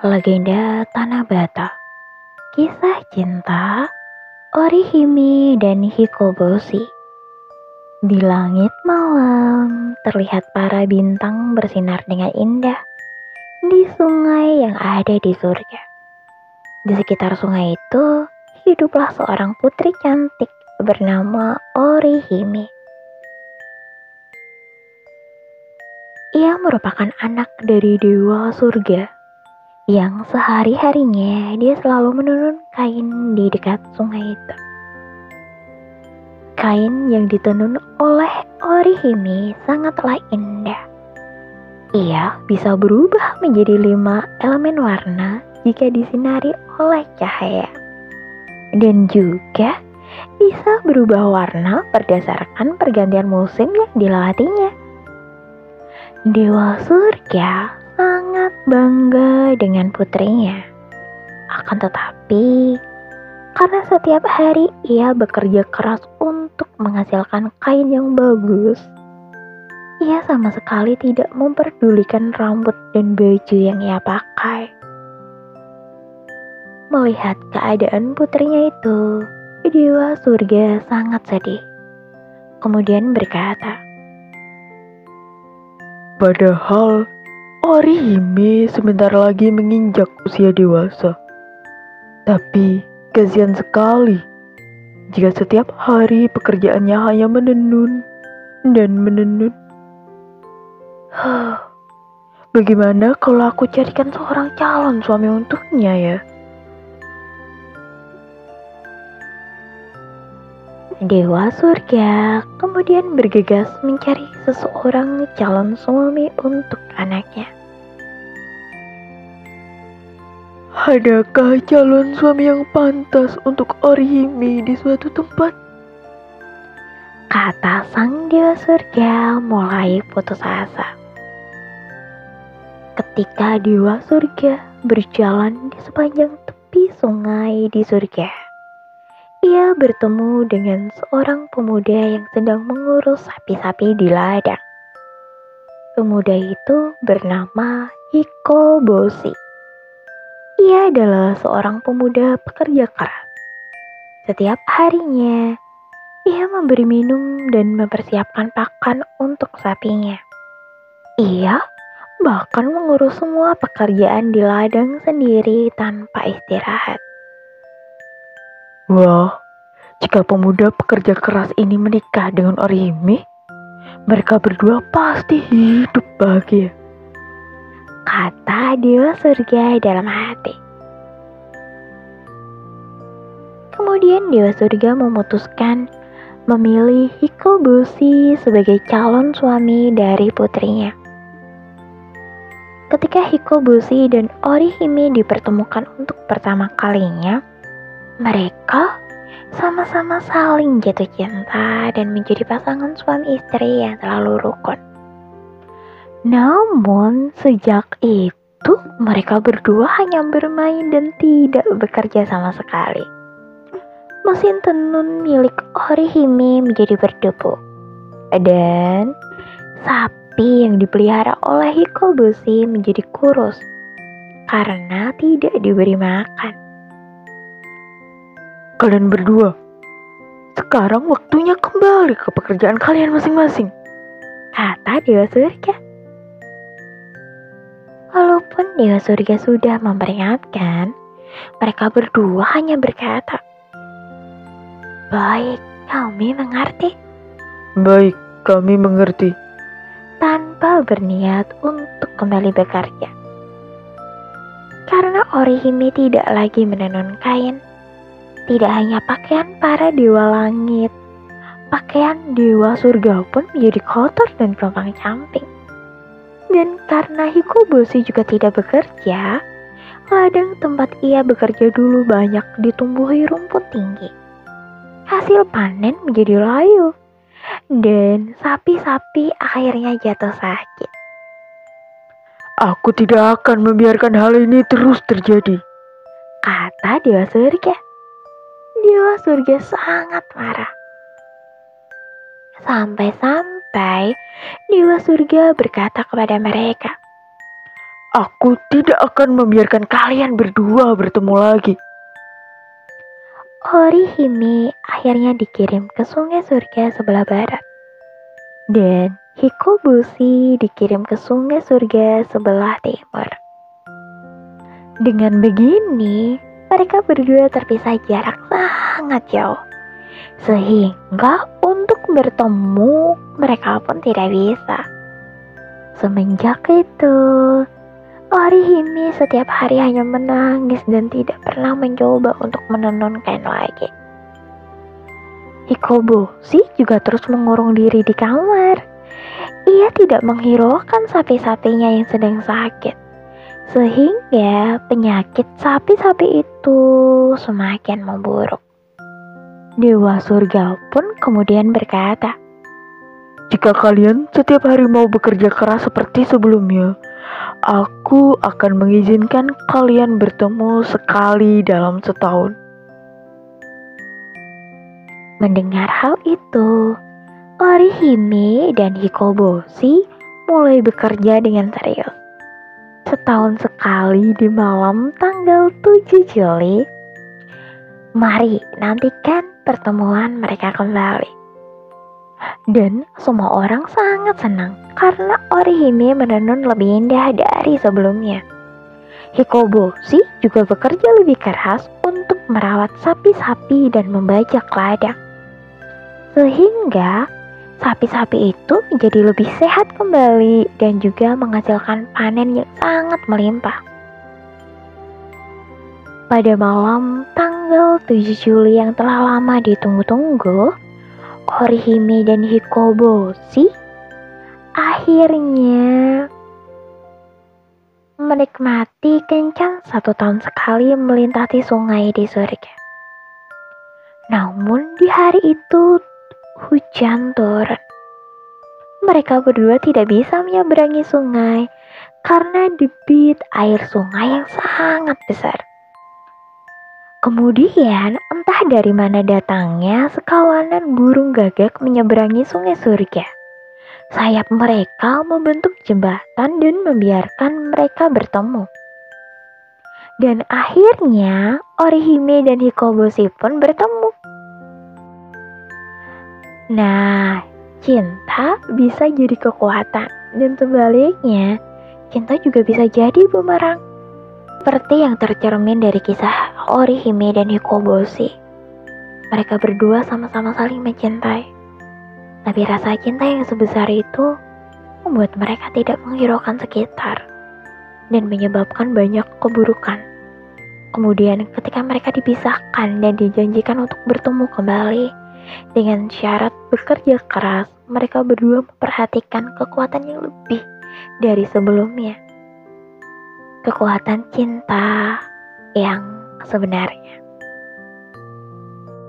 Legenda Tanah Bata Kisah Cinta Orihime dan Hikoboshi Di langit malam terlihat para bintang bersinar dengan indah di sungai yang ada di surga. Di sekitar sungai itu hiduplah seorang putri cantik bernama Orihime. Ia merupakan anak dari dewa surga yang sehari-harinya dia selalu menenun kain di dekat sungai itu. Kain yang ditenun oleh Orihime sangatlah indah. Ia bisa berubah menjadi lima elemen warna jika disinari oleh cahaya. Dan juga bisa berubah warna berdasarkan pergantian musim yang dilewatinya. Dewa surga sangat bangga dengan putrinya. Akan tetapi, karena setiap hari ia bekerja keras untuk menghasilkan kain yang bagus, ia sama sekali tidak memperdulikan rambut dan baju yang ia pakai. Melihat keadaan putrinya itu, Dewa Surga sangat sedih. Kemudian berkata, Padahal Orihime sebentar lagi menginjak usia dewasa. Tapi kasihan sekali jika setiap hari pekerjaannya hanya menenun dan menenun. Bagaimana kalau aku carikan seorang calon suami untuknya ya? Dewa surga kemudian bergegas mencari seseorang calon suami untuk anaknya. Adakah calon suami yang pantas untuk Orihime di suatu tempat? Kata sang dewa surga mulai putus asa. Ketika dewa surga berjalan di sepanjang tepi sungai di surga ia bertemu dengan seorang pemuda yang sedang mengurus sapi-sapi di ladang. Pemuda itu bernama Hiko Bosi. Ia adalah seorang pemuda pekerja keras. Setiap harinya, ia memberi minum dan mempersiapkan pakan untuk sapinya. Ia bahkan mengurus semua pekerjaan di ladang sendiri tanpa istirahat. Wah, jika pemuda pekerja keras ini menikah dengan Orihime, mereka berdua pasti hidup bahagia. Kata Dewa Surga dalam hati. Kemudian Dewa Surga memutuskan memilih Hikobushi sebagai calon suami dari putrinya. Ketika Hikobushi dan Orihime dipertemukan untuk pertama kalinya, mereka sama-sama saling jatuh cinta dan menjadi pasangan suami istri yang terlalu rukun. Namun, sejak itu mereka berdua hanya bermain dan tidak bekerja sama sekali. Mesin tenun milik Orihime menjadi berdebu. Dan sapi yang dipelihara oleh Hikobushi menjadi kurus karena tidak diberi makan. Kalian berdua, sekarang waktunya kembali ke pekerjaan kalian masing-masing. Kata Dewa Surga. Walaupun Dewa Surga sudah memperingatkan, mereka berdua hanya berkata, Baik, kami mengerti. Baik, kami mengerti. Tanpa berniat untuk kembali bekerja. Karena Orihime tidak lagi menenun kain, tidak hanya pakaian para dewa langit, pakaian dewa surga pun menjadi kotor dan gelombang camping. Dan karena Hikoboshi juga tidak bekerja, ladang tempat ia bekerja dulu banyak ditumbuhi rumput tinggi. Hasil panen menjadi layu, dan sapi-sapi akhirnya jatuh sakit. Aku tidak akan membiarkan hal ini terus terjadi, kata Dewa Surga. Dewa surga sangat marah. Sampai-sampai Dewa surga berkata kepada mereka, Aku tidak akan membiarkan kalian berdua bertemu lagi. Orihime akhirnya dikirim ke sungai surga sebelah barat. Dan Hikobushi dikirim ke sungai surga sebelah timur. Dengan begini, mereka berdua terpisah jarak sangat jauh. Sehingga untuk bertemu mereka pun tidak bisa. Semenjak itu, Orihime setiap hari hanya menangis dan tidak pernah mencoba untuk menenunkan lagi. Hikobo sih juga terus mengurung diri di kamar. Ia tidak menghiraukan sapi-sapinya yang sedang sakit. Sehingga penyakit sapi-sapi itu semakin memburuk. Dewa surga pun kemudian berkata, Jika kalian setiap hari mau bekerja keras seperti sebelumnya, Aku akan mengizinkan kalian bertemu sekali dalam setahun. Mendengar hal itu, Orihime dan Hikoboshi mulai bekerja dengan serius. Setahun sekali di malam tanggal 7 Juli, mari nantikan pertemuan mereka kembali. Dan semua orang sangat senang karena Orihime menenun lebih indah dari sebelumnya. Hikoboshi juga bekerja lebih keras untuk merawat sapi-sapi dan membajak ladang. Sehingga sapi-sapi itu menjadi lebih sehat kembali dan juga menghasilkan panen yang sangat melimpah. Pada malam tanggal 7 Juli yang telah lama ditunggu-tunggu, Orihime dan Hikoboshi akhirnya menikmati kencan satu tahun sekali melintasi sungai di surga. Namun di hari itu hujan turun. Mereka berdua tidak bisa menyeberangi sungai karena debit air sungai yang sangat besar. Kemudian, entah dari mana datangnya, sekawanan burung gagak menyeberangi sungai surga. Sayap mereka membentuk jembatan dan membiarkan mereka bertemu. Dan akhirnya, Orihime dan Hikoboshi pun bertemu. Nah, cinta bisa jadi kekuatan, dan sebaliknya, cinta juga bisa jadi bumerang. Seperti yang tercermin dari kisah Orihime dan Hikoboshi. Mereka berdua sama-sama saling mencintai. Tapi rasa cinta yang sebesar itu membuat mereka tidak menghiraukan sekitar dan menyebabkan banyak keburukan. Kemudian ketika mereka dipisahkan dan dijanjikan untuk bertemu kembali dengan syarat bekerja keras, mereka berdua memperhatikan kekuatan yang lebih dari sebelumnya kekuatan cinta yang sebenarnya.